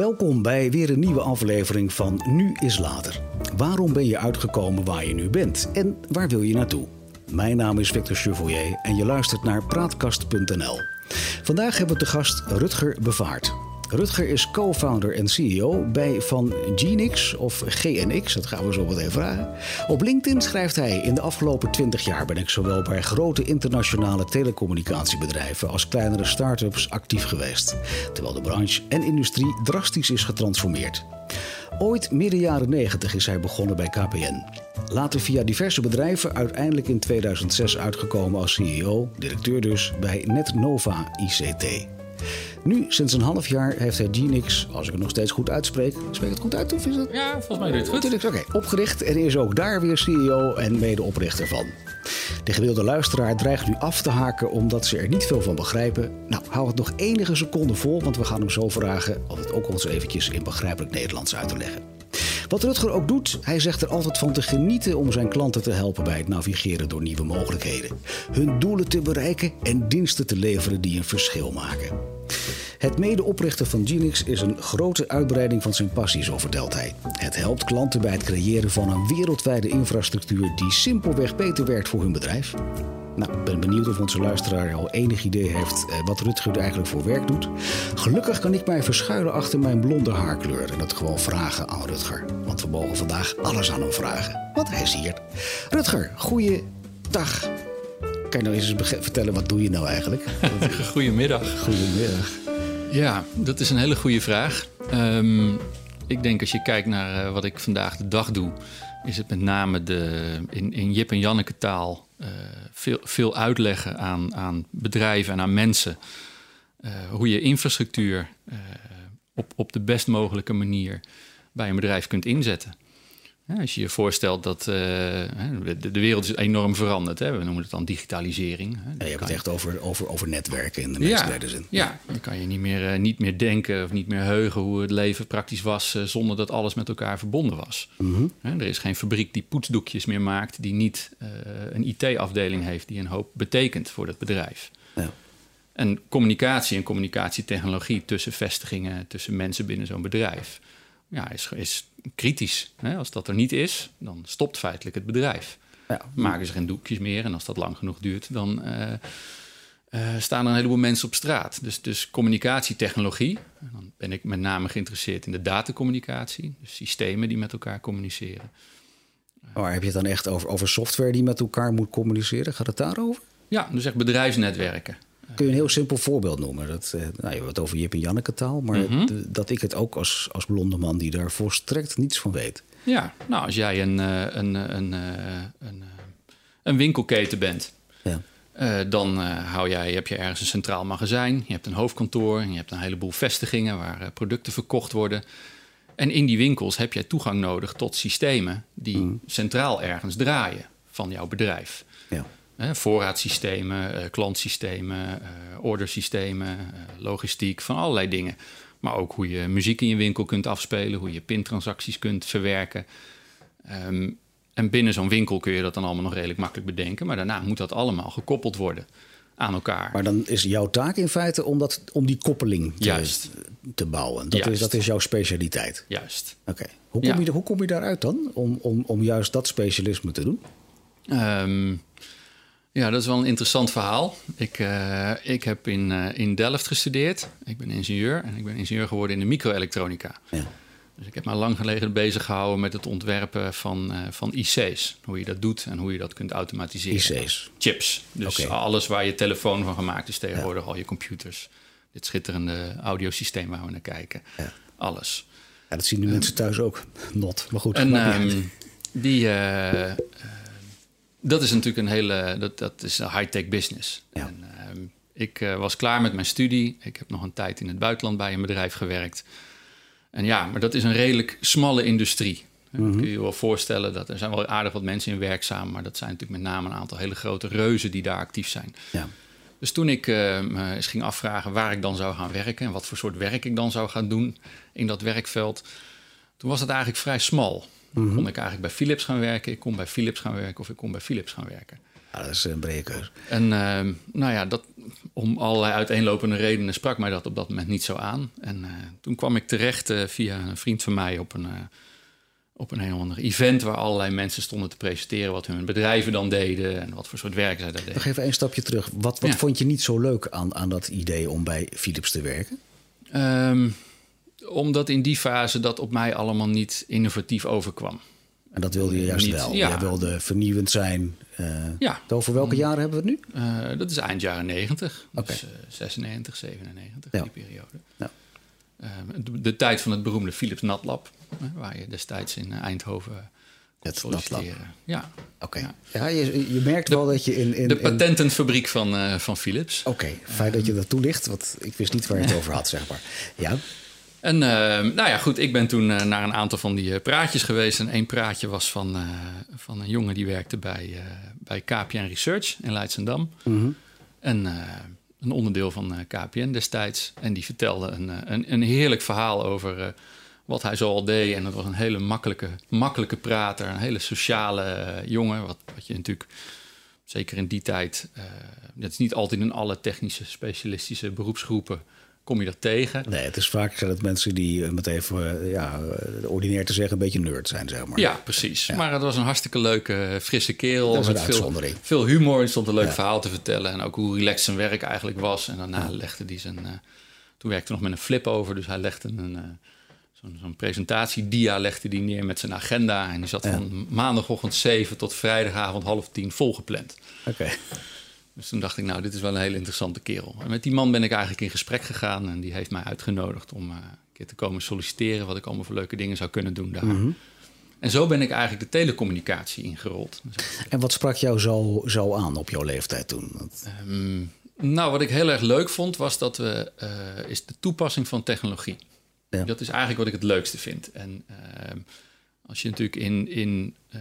Welkom bij weer een nieuwe aflevering van Nu is Later. Waarom ben je uitgekomen waar je nu bent en waar wil je naartoe? Mijn naam is Victor Chevoyer en je luistert naar praatkast.nl. Vandaag hebben we te gast Rutger Bevaart. Rutger is co-founder en CEO bij van Genix of GNX, dat gaan we zo meteen vragen. Op LinkedIn schrijft hij: In de afgelopen 20 jaar ben ik zowel bij grote internationale telecommunicatiebedrijven als kleinere start-ups actief geweest, terwijl de branche en industrie drastisch is getransformeerd. Ooit midden jaren 90 is hij begonnen bij KPN. Later via diverse bedrijven uiteindelijk in 2006 uitgekomen als CEO, directeur dus, bij NetNova ICT. Nu, sinds een half jaar, heeft hij Genix, als ik het nog steeds goed uitspreek. Spreek ik het goed uit of is het? Ja, volgens mij doe je het goed. Oké, opgericht en is ook daar weer CEO en medeoprichter van. De gewilde luisteraar dreigt nu af te haken omdat ze er niet veel van begrijpen. Nou, hou het nog enige seconde vol, want we gaan hem zo vragen om het ook ons eventjes in begrijpelijk Nederlands uit te leggen. Wat Rutger ook doet, hij zegt er altijd van te genieten om zijn klanten te helpen bij het navigeren door nieuwe mogelijkheden. Hun doelen te bereiken en diensten te leveren die een verschil maken. Het medeoprichten van Genix is een grote uitbreiding van zijn passie, zo vertelt hij. Het helpt klanten bij het creëren van een wereldwijde infrastructuur die simpelweg beter werkt voor hun bedrijf. Nou, ik ben benieuwd of onze luisteraar al enig idee heeft eh, wat Rutger er eigenlijk voor werk doet. Gelukkig kan ik mij verschuilen achter mijn blonde haarkleur en dat gewoon vragen aan Rutger. Want we mogen vandaag alles aan hem vragen, want hij is hier. Rutger, goeie dag. Kan je nou eens vertellen, wat doe je nou eigenlijk? Goedemiddag. Goedemiddag. Ja, dat is een hele goede vraag. Um, ik denk als je kijkt naar uh, wat ik vandaag de dag doe, is het met name de, in, in Jip en Janneke taal uh, veel, veel uitleggen aan, aan bedrijven en aan mensen. Uh, hoe je infrastructuur op, op de best mogelijke manier bij een bedrijf kunt inzetten als je je voorstelt dat uh, de, de, wereld is enorm veranderd. Hè? We noemen het dan digitalisering. Hè? Ja, je hebt het echt over, over, over netwerken in de meest ja, zin. Ja, dan kan je niet meer, uh, niet meer denken of niet meer heugen hoe het leven praktisch was... Uh, zonder dat alles met elkaar verbonden was. Mm -hmm. Er is geen fabriek die poetsdoekjes meer maakt... die niet een IT-afdeling heeft die een hoop betekent voor dat bedrijf. Ja. En communicatie en communicatietechnologie tussen vestigingen... tussen mensen binnen zo'n bedrijf ja, is, is kritisch. Hè? Als dat er niet is, dan stopt feitelijk het bedrijf. Ja. Maken ze geen doekjes meer en als dat lang genoeg duurt, dan uh, uh, staan er een heleboel mensen op straat. Dus, dus communicatietechnologie, dan ben ik met name geïnteresseerd in de datacommunicatie, dus systemen die met elkaar communiceren. Maar heb je het dan echt over, over software die met elkaar moet communiceren? Gaat het daarover? Ja, dus echt bedrijfsnetwerken. Kun je een heel simpel voorbeeld noemen? Dat, uh, nou, je hebt het over Jip en Janneke taal, maar mm -hmm. dat ik het ook als, als blonde man die daar volstrekt niets van weet. Ja, nou als jij een, uh, een, een, een, een, winkelketen bent, ja. dan hou jij, heb je ergens een centraal magazijn, je hebt een hoofdkantoor, je hebt een heleboel vestigingen waar producten verkocht worden. En in die winkels heb jij toegang nodig tot systemen die mm. centraal ergens draaien van jouw bedrijf. Ja voorraadsystemen, uh, klantsystemen, uh, ordersystemen, uh, logistiek, van allerlei dingen. Maar ook hoe je muziek in je winkel kunt afspelen, hoe je pintransacties kunt verwerken. Um, en binnen zo'n winkel kun je dat dan allemaal nog redelijk makkelijk bedenken. Maar daarna moet dat allemaal gekoppeld worden aan elkaar. Maar dan is jouw taak in feite om, dat, om die koppeling te, Juist. te bouwen. Dat is, dat is jouw specialiteit. Juist. Oké. Hoe, kom je, hoe kom je daaruit dan om, om, om juist dat specialisme te doen? Um, ja, dat is wel een interessant verhaal. Ik, uh, ik heb in, uh, in Delft gestudeerd. Ik ben ingenieur en ik ben ingenieur geworden in de microelektronica. Ja. Dus ik heb me lang geleden bezig gehouden met het ontwerpen van, uh, van IC's. Hoe je dat doet en hoe je dat kunt automatiseren. IC's? Chips. Dus okay. alles waar je telefoon van gemaakt is tegenwoordig, ja. al je computers. Dit schitterende audiosysteem waar we naar kijken. Ja. Alles. Ja, dat zien de mensen thuis ook. Not, maar goed. En um, die dat is natuurlijk een hele, dat, dat is een high-tech business. Ja. En, uh, ik uh, was klaar met mijn studie. Ik heb nog een tijd in het buitenland bij een bedrijf gewerkt. En ja, maar dat is een redelijk smalle industrie. Mm -hmm. Kun je je wel voorstellen dat er zijn wel aardig wat mensen in werkzaam, maar dat zijn natuurlijk met name een aantal hele grote reuzen die daar actief zijn. Ja. Dus toen ik uh, me eens ging afvragen waar ik dan zou gaan werken en wat voor soort werk ik dan zou gaan doen in dat werkveld, toen was het eigenlijk vrij smal. Mm Kon ik eigenlijk bij Philips gaan werken, ik kon bij Philips gaan werken of ik kon bij Philips gaan werken. Ja, dat is een brede En uh, nou ja, dat, om allerlei uiteenlopende redenen sprak mij dat op dat moment niet zo aan. En uh, toen kwam ik terecht uh, via een vriend van mij op een, op een heel ander event... waar allerlei mensen stonden te presenteren wat hun bedrijven dan deden... en wat voor soort werk zij daar deden. Nog even een stapje terug. Wat, wat ja. vond je niet zo leuk aan, aan dat idee om bij Philips te werken? Um, omdat in die fase dat op mij allemaal niet innovatief overkwam. En dat wilde je juist niet, wel. Ja. Jij wilde vernieuwend zijn. Uh, ja. Over welke jaren hebben we het nu? Uh, dat is eind jaren 90. Okay. Dus uh, 96, 97, ja. die periode. Ja. De, de, tijd van het beroemde Philips Natlab. waar je destijds in Eindhoven kon solliciteren. Ja. Oké. Okay. Ja. ja. je, je merkt de, wel dat je in... in de patentenfabriek van, van Philips. Oké, okay. fijn dat je dat toelicht. Want ik wist niet waar je het over had, zeg maar. Ja. En uh, nou ja, goed, ik ben toen uh, naar een aantal van die uh, praatjes geweest. En één praatje was van, van een jongen die werkte bij, bij KPN Research in Leidsendam. Mm -hmm. En een onderdeel van KPN destijds. En die vertelde een, een, een heerlijk verhaal over wat hij zo al deed. En dat was een hele makkelijke, makkelijke prater, een hele sociale jongen. Wat, wat je natuurlijk, zeker in die tijd, het is niet altijd in alle technische, specialistische beroepsgroepen kom je dat tegen. Nee, het is vaak zijn het mensen die, met even ja, ordinair te zeggen, een beetje nerd zijn, zeg maar. Ja, precies. Maar het was een hartstikke leuke, frisse kerel. Dat met veel, veel humor. Er stond een leuk ja. verhaal te vertellen. En ook hoe relaxed zijn werk eigenlijk was. En daarna ja. legde hij zijn... Uh, toen werkte hij nog met een flip over. Dus hij legde een... Uh, Zo'n zo presentatiedia legde hij neer met zijn agenda. En die zat van maandagochtend 7 tot vrijdagavond half tien volgepland. Oké. Dus toen dacht ik, nou, dit is wel een hele interessante kerel. En met die man ben ik eigenlijk in gesprek gegaan. En die heeft mij uitgenodigd om uh, een keer te komen solliciteren... wat ik allemaal voor leuke dingen zou kunnen doen daar. Mm -hmm. En zo ben ik eigenlijk de telecommunicatie ingerold. En wat sprak jou zo, zo aan op jouw leeftijd toen? Um, nou, wat ik heel erg leuk vond, was dat we, uh, is de toepassing van technologie. Ja. Dat is eigenlijk wat ik het leukste vind. En uh, als je natuurlijk in, in uh,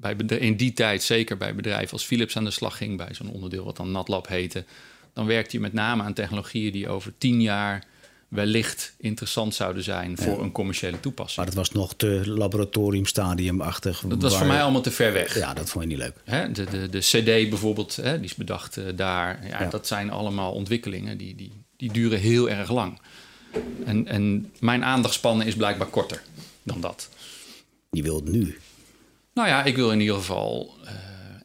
bij, in die tijd, zeker bij bedrijven als Philips aan de slag ging, bij zo'n onderdeel wat dan NatLab heette, dan werkte je met name aan technologieën die over tien jaar wellicht interessant zouden zijn voor een commerciële toepassing. Maar dat was nog te laboratoriumstadiumachtig. Dat was voor mij allemaal te ver weg. Ja, dat vond je niet leuk. Hè? De, de, de CD bijvoorbeeld, hè, die is bedacht uh, daar. Ja, ja, Dat zijn allemaal ontwikkelingen die, die, die duren heel erg lang. En, en mijn aandachtspannen is blijkbaar korter dan dat. Je wilt nu. Nou ja, ik wil in ieder geval, uh,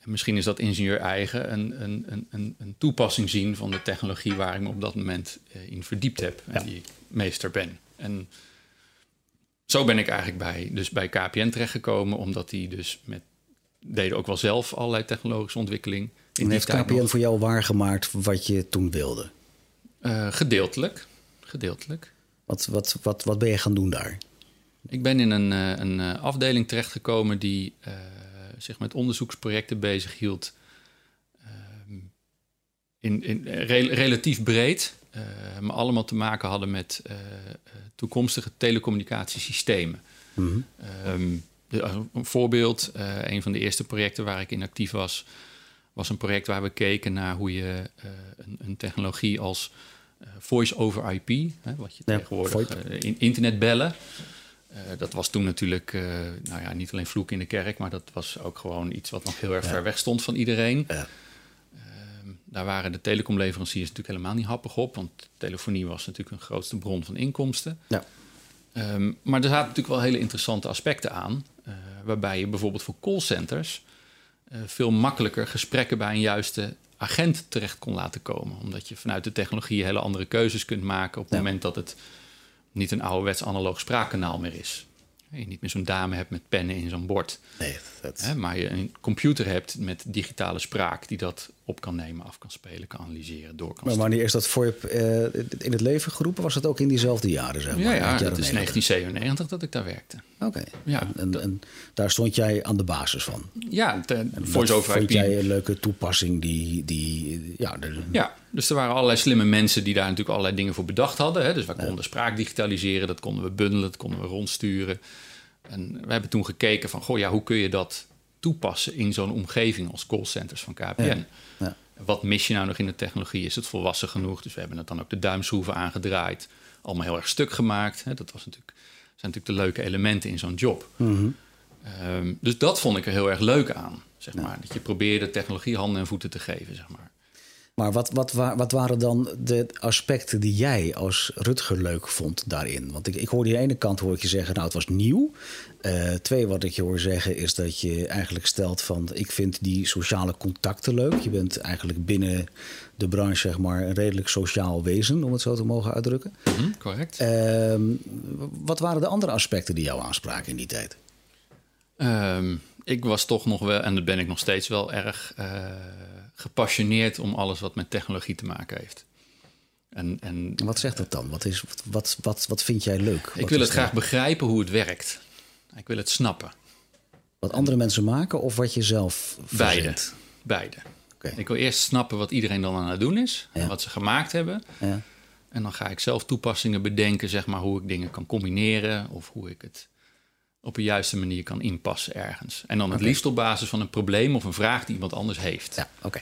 misschien is dat ingenieur eigen, een, een, een, een, toepassing zien van de technologie waar ik me op dat moment uh, in verdiept heb en die ik meester ben. En zo ben ik eigenlijk bij, dus bij KPN terechtgekomen, omdat die dus met, deden ook wel zelf allerlei technologische ontwikkeling. En heeft KPN nog, voor jou waargemaakt wat je toen wilde? Uh, gedeeltelijk, gedeeltelijk. Wat, wat, wat, wat ben je gaan doen daar? Ik ben in een, eh, een eh, afdeling terechtgekomen die uh, zich met onderzoeksprojecten bezighield. Uh, in, in, re relatief breed, uh, maar allemaal te maken hadden met toekomstige telecommunicatiesystemen. Mm -hmm. um, de, een voorbeeld, een van de eerste projecten waar ik in actief was, was een project waar we keken naar hoe je een, een technologie als voice over IP, hè, wat je ja, tegenwoordig in internet bellen. Uh, dat was toen natuurlijk, uh, nou ja, niet alleen vloek in de kerk, maar dat was ook gewoon iets wat nog heel erg ja. ver weg stond van iedereen. Ja. Uh, daar waren de telecomleveranciers natuurlijk helemaal niet happig op, want telefonie was natuurlijk een grootste bron van inkomsten. Ja. Um, maar er zaten natuurlijk wel hele interessante aspecten aan, eh, waarbij je bijvoorbeeld voor callcenters veel makkelijker gesprekken bij een juiste agent terecht kon laten komen. Omdat je vanuit de technologie hele andere keuzes kunt maken op het moment dat het niet een ouderwets analoog spraakkanaal meer is. Je niet meer zo'n dame hebt met pennen in zo'n bord. Nee, dat... maar je een computer hebt met digitale spraak die dat op kan nemen, af kan spelen, kan analyseren, door kan Maar wanneer is dat voor je uh, in het leven geroepen? Was dat ook in diezelfde jaren? Zeg maar, ja, ja dat is 1997 dat ik daar werkte. Oké. Ja. En, en, daar stond jij aan de basis van? Ja, voice-over Vond jij een leuke toepassing die... die ja, de... ja, dus er waren allerlei slimme mensen die daar natuurlijk allerlei dingen voor bedacht hadden. Hè. Dus we konden spraak digitaliseren, dat konden we bundelen, dat konden we rondsturen. En we hebben toen gekeken van, goh, ja, hoe kun je dat toepassen in zo'n omgeving als callcenters van KPN? Ja. Ja. Wat mis je nou nog in de technologie? Is het volwassen genoeg? Dus we hebben het dan ook de duimschroeven aangedraaid. Allemaal heel erg stuk gemaakt. Hè. Dat was natuurlijk, zijn natuurlijk de leuke elementen in zo'n job. Mm -hmm. Ehm, dus dat vond ik er heel erg leuk aan. Zeg maar. Dat je probeerde technologie handen en voeten te geven. Zeg maar. Maar wat, wat, wat waren dan de aspecten die jij als Rutger leuk vond daarin? Want ik, ik hoorde aan de ene kant hoor ik je zeggen, nou het was nieuw. Uh, twee, wat ik je hoor zeggen, is dat je eigenlijk stelt van ik vind die sociale contacten leuk. Je bent eigenlijk binnen de branche, zeg maar, een redelijk sociaal wezen, om het zo te mogen uitdrukken. Mm correct. Uh, wat waren de andere aspecten die jou aanspraken in die tijd? Um, ik was toch nog wel, en dat ben ik nog steeds wel erg. Uh, gepassioneerd om alles wat met technologie te maken heeft. En, en, wat zegt dat dan? Wat, is, wat, wat, wat vind jij leuk? Ik wil het graag begrijpen hoe het werkt. Ik wil het snappen. Wat andere mensen maken of wat je zelf Beide. Beide. Okay. Ik wil eerst snappen wat iedereen dan aan het doen is. En wat ze gemaakt hebben. Ja. En dan ga ik zelf toepassingen bedenken, zeg maar, hoe ik dingen kan combineren. Of hoe ik het op een juiste manier kan inpassen ergens. En dan het liefst op basis van een probleem of een vraag die iemand anders heeft. Ja, oké.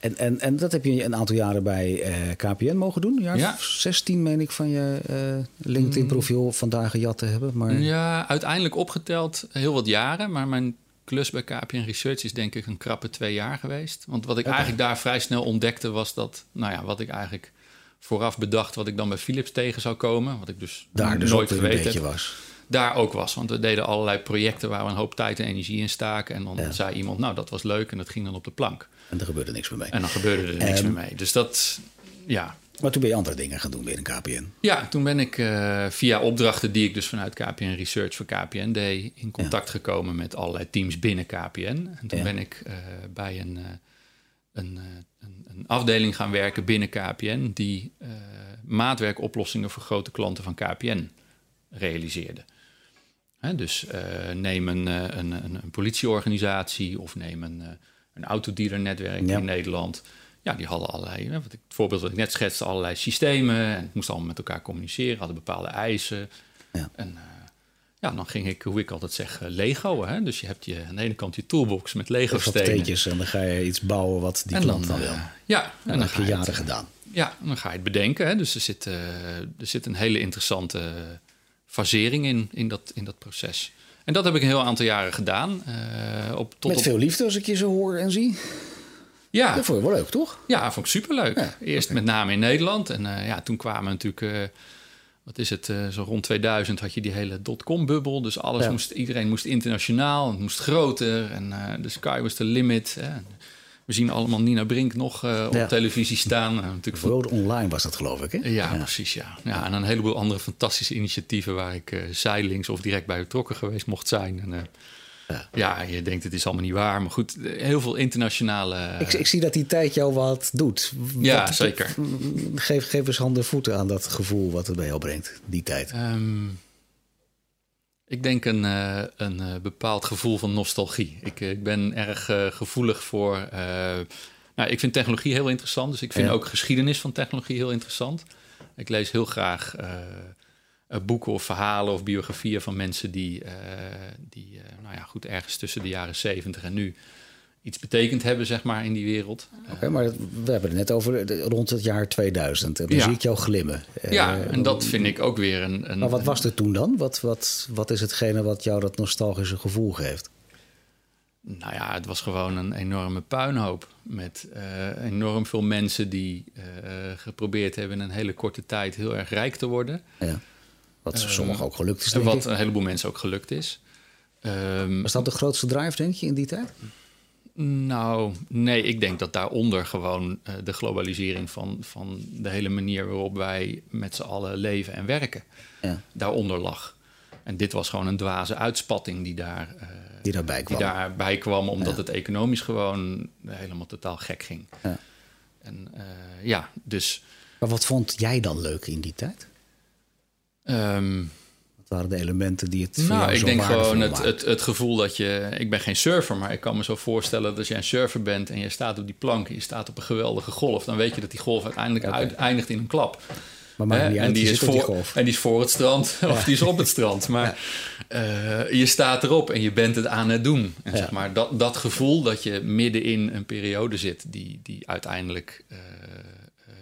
En, en, en dat heb je een aantal jaren bij uh, eh, KPN mogen doen? Jaar ja. 16 meen ik van je uh, LinkedIn-profiel vandaag gejat te hebben. Maar... Ja, uiteindelijk opgeteld heel wat jaren. Maar mijn klus bij KPN Research is denk ik een krappe twee jaar geweest. Want wat ik eigenlijk daar vrij snel ontdekte was dat... Nou ja, wat ik eigenlijk vooraf bedacht wat ik dan bij Philips tegen zou komen. Wat ik dus daar dus nooit geweten was daar ook was. Want we deden allerlei projecten waar we een hoop tijd en energie in staken. En dan zei iemand, nou, dat was leuk en dat ging dan op de plank. En er gebeurde niks meer mee. En dan gebeurde er niks meer mee. Dus dat, ja. Maar toen ben je andere dingen gaan doen weer in KPN. Ja, toen ben ik uh, via opdrachten die ik dus vanuit KPN Research voor KPN deed... in contact gekomen met allerlei teams binnen KPN. En toen ben ik uh, bij een, uh, een, een, een, afdeling gaan werken binnen KPN... die maatwerkoplossingen voor grote klanten van KPN realiseerde dus uh, neem een, eh, een, een, een, politieorganisatie of neem een, uh, een autodealernetwerk in Nederland. Ja, die hadden allerlei, wat ik, het voorbeeld wat ik net schetste, allerlei systemen. En het moest allemaal met elkaar communiceren, hadden bepaalde eisen. Ja. En uh, ja, dan ging ik, hoe ik altijd zeg, Lego. Hè? Dus je hebt je, aan de ene kant je toolbox met Lego-stenen. En dan ga je iets bouwen wat die klant dan, wil. Ja, en, dan, dan heb je jaren gedaan. Ja, en dan ga je het bedenken. Hè? Dus er zit, er zit een hele interessante fasering in, in, dat, in dat proces. En dat heb ik een heel aantal jaren gedaan. Uh, op, tot Met veel liefde als ik je zo hoor en zie. Ja. Dat vond je wel leuk, toch? Ja, vond ik superleuk. Ja, Eerst met name in Nederland. En uh, ja, toen kwamen natuurlijk... Uh, wat is het, zo rond 2000 had je die hele dotcom-bubbel. Dus alles moest, iedereen moest internationaal, het moest groter. En de sky was the limit. We zien allemaal Nina Brink nog uh, op televisie staan. Uh, natuurlijk World Online was dat, geloof ik, hè? Ja, precies, ja. ja. En een heleboel andere fantastische initiatieven... waar ik uh, zijdelings of direct bij betrokken geweest mocht zijn. En, ja. ja. je denkt het is allemaal niet waar. Maar goed, heel veel internationale... Ik, ik zie dat die tijd jou wat doet. Ja, zeker. Geef, geef eens handen voeten aan dat gevoel wat het bij jou brengt, die tijd. Um, ik denk een, uh, een uh, bepaald gevoel van nostalgie. Ik, uh, ik ben erg gevoelig voor. nou, ik vind technologie heel interessant, dus ik vind ook geschiedenis van technologie heel interessant. Ik lees heel graag boeken of verhalen of biografieën van mensen die, die nou ja, goed, ergens tussen de jaren 70 en nu iets betekend hebben, zeg maar, in die wereld. Oké, maar we hebben het net over rond het jaar 2000. Dan zie ik jou glimmen. Ja, en dat vind ik ook weer een... een maar wat was er toen dan? Wat, wat, wat is hetgene wat jou dat nostalgische gevoel geeft? Nou ja, het was gewoon een enorme puinhoop. Met uh, enorm veel mensen die uh, geprobeerd hebben in een hele korte tijd heel erg rijk te worden. Ja. Wat sommigen ook gelukt is. En wat een heleboel mensen ook gelukt is. Um, was dat de grootste drive, denk je, in die tijd? Nou, nee, ik denk dat daaronder gewoon uh, de globalisering van, van de hele manier waarop wij met z'n allen leven en werken, ja. daaronder lag. En dit was gewoon een dwaze uitspatting die, daar, uh, die daarbij kwam. Die daarbij kwam omdat ja. het economisch gewoon helemaal totaal gek ging. Ja. En uh, ja, dus. Maar wat vond jij dan leuk in die tijd? Um, waren de elementen die het. Nou, ik denk gewoon het, het, het, gevoel dat je. Ik ben geen surfer, maar ik kan me zo voorstellen dat als jij een surfer bent en je staat op die plank en je staat op een geweldige golf, dan weet je dat die golf uiteindelijk uit, eindigt in een klap. Maar maakt niet uit, en die, is voor, die en die is voor het strand of die is op het strand. Maar ja. uh, je staat erop en je bent het aan het doen. En ja. zeg maar, dat, dat gevoel dat je midden in een periode zit die, die uiteindelijk uh,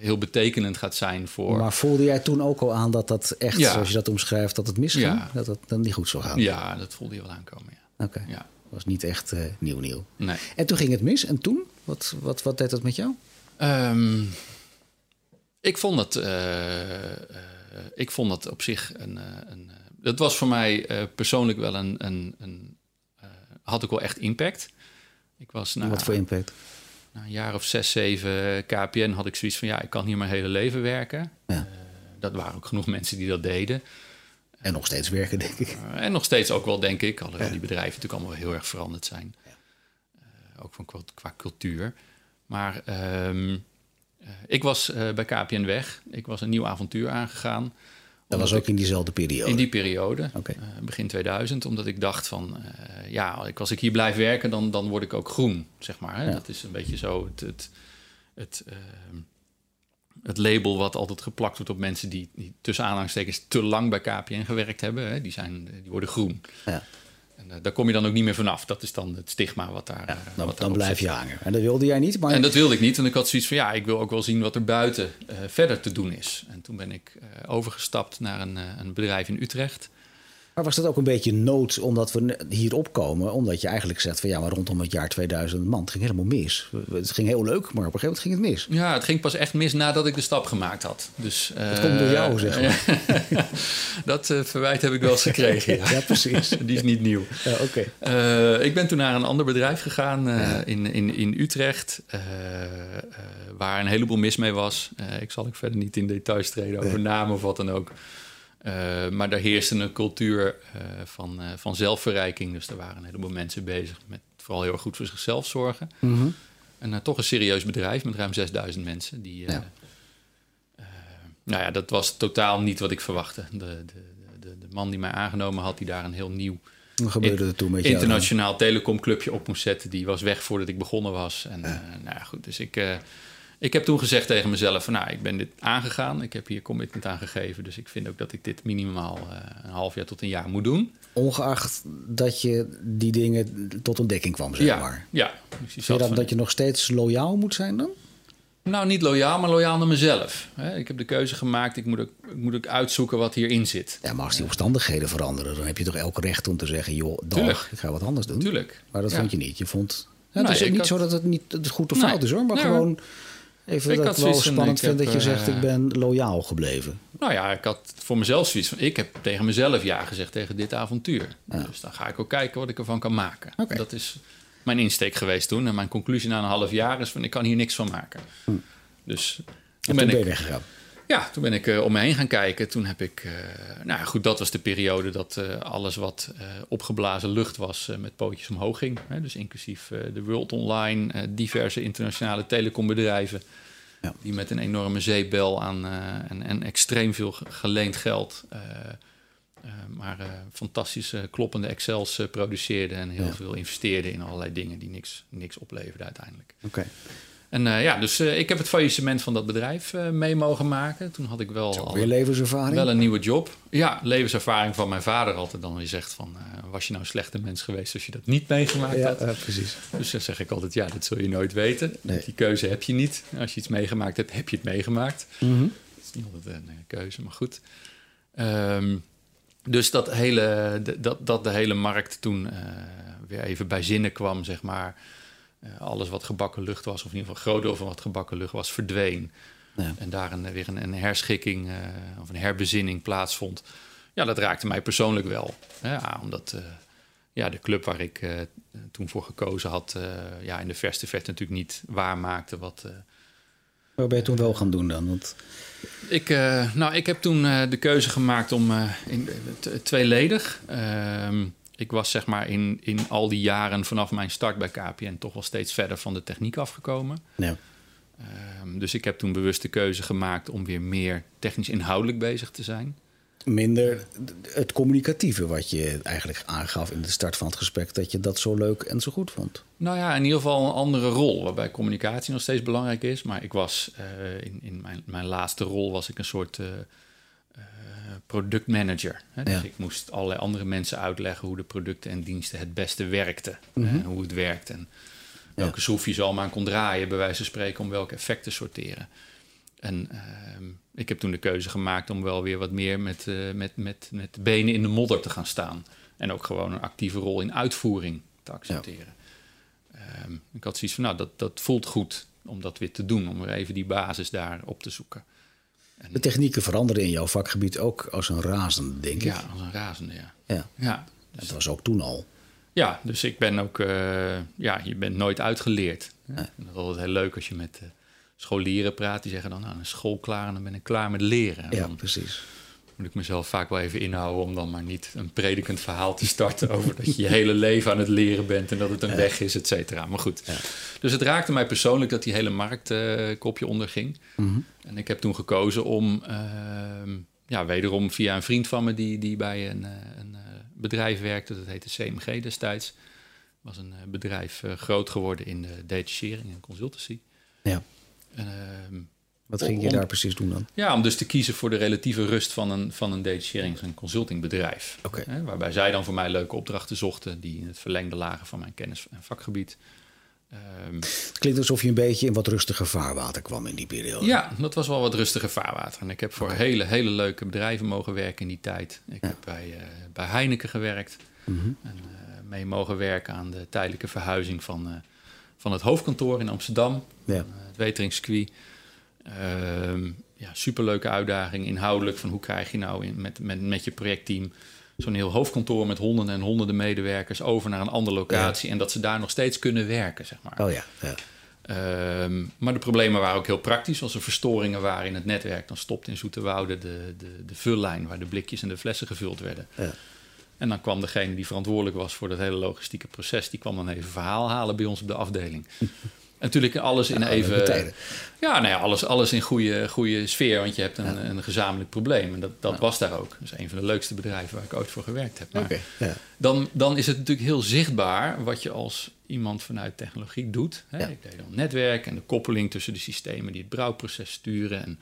heel betekenend gaat zijn voor. Maar voelde jij toen ook al aan dat dat echt, zoals je dat omschrijft, dat het misging? Dat het dan niet goed zou gaan? Ja, dat voelde je wel aankomen. Ja. Oké. Ja. Was niet echt uh, nieuw nieuw. Nee. En toen ging het mis. En toen? Wat, wat, wat deed dat met jou? Um, ik vond het... ik vond het op zich een... een dat was voor mij persoonlijk wel een... een, een had ik wel echt impact. Ik was, nou, Wat voor impact? Na een jaar of zes, zeven KPN had ik zoiets van... ja, ik kan hier mijn hele leven werken. Ja. Uh, dat waren ook genoeg mensen die dat deden. En nog steeds werken, denk ik. Uh, en nog steeds ook wel, denk ik. Alhoewel ja. die bedrijven natuurlijk allemaal heel erg veranderd zijn. Ja. Uh, ook van qua, qua, cultuur. Maar um, ik was bij KPN weg. Ik was een nieuw avontuur aangegaan. Dat was ook in diezelfde periode? In die periode, okay. uh, begin 2000. Omdat ik dacht van, uh, ja, als ik hier blijf werken, dan, dan word ik ook groen, zeg maar. Hè? Ja. Dat is een beetje zo het, het, het, uh, het, label wat altijd geplakt wordt op mensen die, die tussen aanhalingstekens te lang bij KPN gewerkt hebben. Hè? Die, zijn, die worden groen. Ja. En uh, daar kom je dan ook niet meer vanaf. Dat is dan het stigma wat daar. Ja, dan, wat dan blijf je hangen. En dat wilde jij niet. Maar... En dat wilde ik niet. En ik had zoiets van ja, ik wil ook wel zien wat er buiten uh, verder te doen is. En toen ben ik uh, overgestapt naar een, een bedrijf in Utrecht. Maar was dat ook een beetje nood omdat we hier opkomen? Omdat je eigenlijk zegt van ja, maar rondom het jaar 2000, man, het ging helemaal mis. Het ging heel leuk, maar op een gegeven moment ging het mis. Ja, het ging pas echt mis nadat ik de stap gemaakt had. Dus, dat komt door jou, zeg maar. dat uh, verwijt heb ik wel eens gekregen. ja. ja. precies. Die is niet nieuw. Ja, Oké. Okay. Uh, ik ben toen naar een ander bedrijf gegaan ja. in, in, in Utrecht, waar een heleboel mis mee was. ik zal ik verder niet in details treden over namen of wat dan ook. Uh, maar daar heerste een cultuur uh, van, uh, van zelfverrijking. Dus er waren een heleboel mensen bezig met vooral heel erg goed voor zichzelf zorgen. Mm -hmm. En toch een serieus bedrijf met ruim 6000 mensen. Die, ja. nou ja, dat was totaal niet wat ik verwachtte. De, de, de, de, man die mij aangenomen had, die daar een heel nieuw wat gebeurde er toen met internationaal telecomclubje op moest zetten, die was weg voordat ik begonnen was. En ja. nou ja, goed, dus ik ik heb toen gezegd tegen mezelf: van, Nou, ik ben dit aangegaan. Ik heb hier commitment aan gegeven. Dus ik vind ook dat ik dit minimaal uh, een half jaar tot een jaar moet doen. Ongeacht dat je die dingen tot ontdekking kwam, zeg ja, maar. Ja. Vind je dat, dat je nog steeds loyaal moet zijn dan? Nou, niet loyaal, maar loyaal naar mezelf. Ik heb de keuze gemaakt, ik moet, ook, ik moet ook uitzoeken wat hierin zit. Ja, maar als die omstandigheden veranderen, dan heb je toch elk recht om te zeggen: joh, dag, ik ga wat anders doen. Tuurlijk. Maar dat ja. vond je niet. Je vond. Ja, het is niet had... zo dat het niet goed of fout is hoor, maar nee, gewoon. Even ik dat ik wel spannend vind dat je zegt, ik ben loyaal gebleven. Nou ja, ik had voor mezelf zoiets van... ik heb tegen mezelf ja gezegd tegen dit avontuur. Ja. Dus dan ga ik ook kijken wat ik ervan kan maken. Okay. Dat is mijn insteek geweest toen. En mijn conclusie na een half jaar is van... ik kan hier niks van maken. Hm. Dus toen, en ben, ben je weggegaan? Ja, toen ben ik uh, om me heen gaan kijken. Toen heb ik, uh, nou goed, dat was de periode dat uh, alles wat opgeblazen lucht was met pootjes omhoog ging. Hè? Dus inclusief de World Online, diverse internationale telecombedrijven. Ja. Die met een enorme zeepbel aan en, en, extreem veel geleend geld. maar fantastische kloppende Excels produceerden en heel ja. veel investeerden in allerlei dingen die niks, niks opleverden uiteindelijk. Oké. Okay. En uh, ja, dus uh, ik heb het faillissement van dat bedrijf uh, mee mogen maken. Toen had ik wel al weer levenservaring. Wel een nieuwe job. Ja, levenservaring van mijn vader altijd dan weer zegt van... was je nou een slechte mens geweest als je dat niet meegemaakt ja, had? Ja, precies. Dus dan zeg ik altijd, ja, dat zul je nooit weten. Nee. Die keuze heb je niet. Als je iets meegemaakt hebt, heb je het meegemaakt. Mm -hmm. Dat is niet altijd een keuze, maar goed. Um, dus dat, hele, dat, dat de hele markt toen weer even bij zinnen kwam, zeg maar... Uh, alles wat gebakken lucht was, of in ieder geval groot deel van wat gebakken lucht was, verdween. Ja. En daar een, weer een, een herschikking uh, of een herbezinning plaatsvond. Ja, dat raakte mij persoonlijk wel. Ja, omdat uh, ja, de club waar ik toen voor gekozen had, ja, in de verste verte natuurlijk niet waarmaakte wat. Wat ben je toen wel gaan doen dan? Want... Ik, nou, ik heb toen de keuze gemaakt om in, tweeledig. Ehm, ik was zeg maar in, in al die jaren vanaf mijn start bij KPN toch wel steeds verder van de techniek afgekomen. Ja. Um, dus ik heb toen bewust de keuze gemaakt om weer meer technisch inhoudelijk bezig te zijn. Minder het communicatieve wat je eigenlijk aangaf in de start van het gesprek, dat je dat zo leuk en zo goed vond. Nou ja, in ieder geval een andere rol, waarbij communicatie nog steeds belangrijk is. Maar ik was uh, in, in mijn, mijn laatste rol was ik een soort. Uh, productmanager. Hè? Dus ja. ik moest allerlei andere mensen uitleggen hoe de producten en diensten het beste werkten. Mhm. En hoe het werkt en welke schroefjes al maar aan kon draaien, bij wijze van spreken, om welke effecten te sorteren. En uh, ik heb toen de keuze gemaakt om wel weer wat meer met, uh, met, met, met benen in de modder te gaan staan. En ook gewoon een actieve rol in uitvoering te accepteren. Ehm, ik had zoiets van, nou, dat, dat voelt goed om dat weer te doen, om weer even die basis daar op te zoeken. De technieken veranderen in jouw vakgebied ook als een razende, denk ik. Ja, als een razende, ja. Ja, ja. dat was ook toen al. Ja, dus ik ben ook, uh, ja, je bent nooit uitgeleerd. Ja. Dat is altijd heel leuk als je met uh, scholieren praat. Die zeggen dan, nou, een school klaar en dan ben ik klaar met leren. ja, precies moet ik mezelf vaak wel even inhouden om dan maar niet een predikend verhaal te starten over dat je je hele leven aan het leren bent en dat het een weg is, et cetera. Maar goed. Ja. Dus het raakte mij persoonlijk dat die hele markt uh, kopje onderging. Mm En ik heb toen gekozen om, uh, ja, wederom via een vriend van me die, die bij een, uh, een bedrijf werkte, dat heette CMG destijds. was een bedrijf groot geworden in de detachering en consultancy. Ja. Ehm, wat ging je daar precies doen dan? Ja, om dus te kiezen voor de relatieve rust van een, van een detacherings- en consultingbedrijf. Okay. Hè, waarbij zij dan voor mij leuke opdrachten zochten die in het verlengde lagen van mijn kennis- en vakgebied. Um, het klinkt alsof je een beetje in wat rustiger vaarwater kwam in die periode. Ja, dat was wel wat rustiger vaarwater. En ik heb voor hele, hele leuke bedrijven mogen werken in die tijd. Ik heb bij, uh, bij Heineken gewerkt. Mm -hmm. En uh, mee mogen werken aan de tijdelijke verhuizing van, uh, van het hoofdkantoor in Amsterdam. Ja. het Weteringscircuit. Uh, ja, superleuke uitdaging, inhoudelijk. Van hoe krijg je nou in, met, met, met je projectteam zo'n heel hoofdkantoor met honderden en honderden medewerkers over naar een andere locatie. En dat ze daar nog steeds kunnen werken, zeg maar. Oh ja, ja. Um, maar de problemen waren ook heel praktisch. Als er verstoringen waren in het netwerk, dan stopte in Zoeterwoude de, de, de vullijn waar de blikjes en de flessen gevuld werden. Ja. En dan kwam degene die verantwoordelijk was voor dat hele logistieke proces, die kwam dan even verhaal halen bij ons op de afdeling. natuurlijk alles in even. Ja, nou ja, alles, alles in goede, goede sfeer, want je hebt een, een gezamenlijk probleem. En dat, dat was daar ook. Dat is een van de leukste bedrijven waar ik ooit voor gewerkt heb. Maar ja. dan, dan is het natuurlijk heel zichtbaar wat je als iemand vanuit technologie doet. Hè? Ik deed dan netwerk en de koppeling tussen de systemen die het brouwproces sturen. En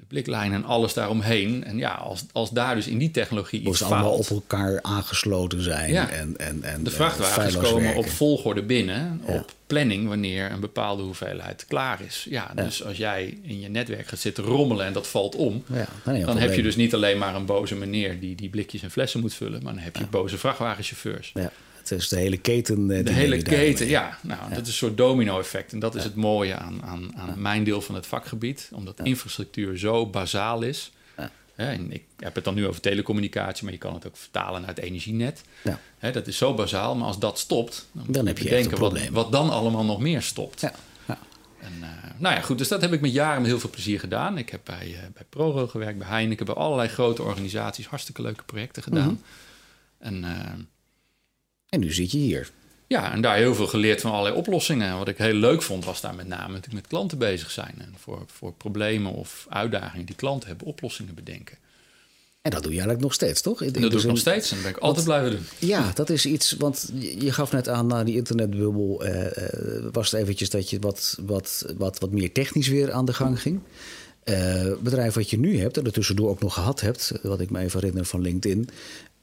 de bliklijn en alles daaromheen. En ja, als, als daar dus in die technologie iets faalt... allemaal op elkaar aangesloten zijn. Ja. En, en, en, de vrachtwagens komen werken. op volgorde binnen, ja. op planning... wanneer een bepaalde hoeveelheid klaar is. Ja, dus als jij in je netwerk gaat zitten rommelen en dat valt om... dan, dan heb je dus niet alleen maar een boze meneer... die die blikjes en flessen moet vullen... maar dan heb je boze vrachtwagenchauffeurs. Ja. Is de hele keten. Eh, de hele keten, ja. Nou, dat is een soort domino-effect. En dat is het mooie aan, aan, aan mijn deel van het vakgebied. Omdat infrastructuur zo bazaal is. en ik heb het dan nu over telecommunicatie, maar je kan het ook vertalen naar het energienet. Ja. dat is zo bazaal, maar als dat stopt, dan, dan heb je denken wat, wat, dan allemaal nog meer stopt. En, uh, nou ja, goed, dus dat heb ik met jaren met heel veel plezier gedaan. Ik heb bij, uh, bij ProRo gewerkt, bij Heineken, bij allerlei grote organisaties, hartstikke leuke projecten gedaan. Mm -hmm. En uh, en nu zit je hier. Ja, en daar heel veel geleerd van allerlei oplossingen. Wat ik heel leuk vond, was daar met name natuurlijk met klanten bezig zijn. En voor, voor problemen of uitdagingen die klanten hebben, oplossingen bedenken. En dat doe je eigenlijk nog steeds, toch? En dat doe ik nog steeds en dat ben ik altijd blijven doen. Ja, dat is iets, want je gaf net aan naar die internetbubbel. Eh, was het eventjes dat je wat, wat, wat, wat meer technisch weer aan de gang ging. Uh, bedrijf wat je nu hebt en er tussendoor ook nog gehad hebt, wat ik me even herinner van LinkedIn,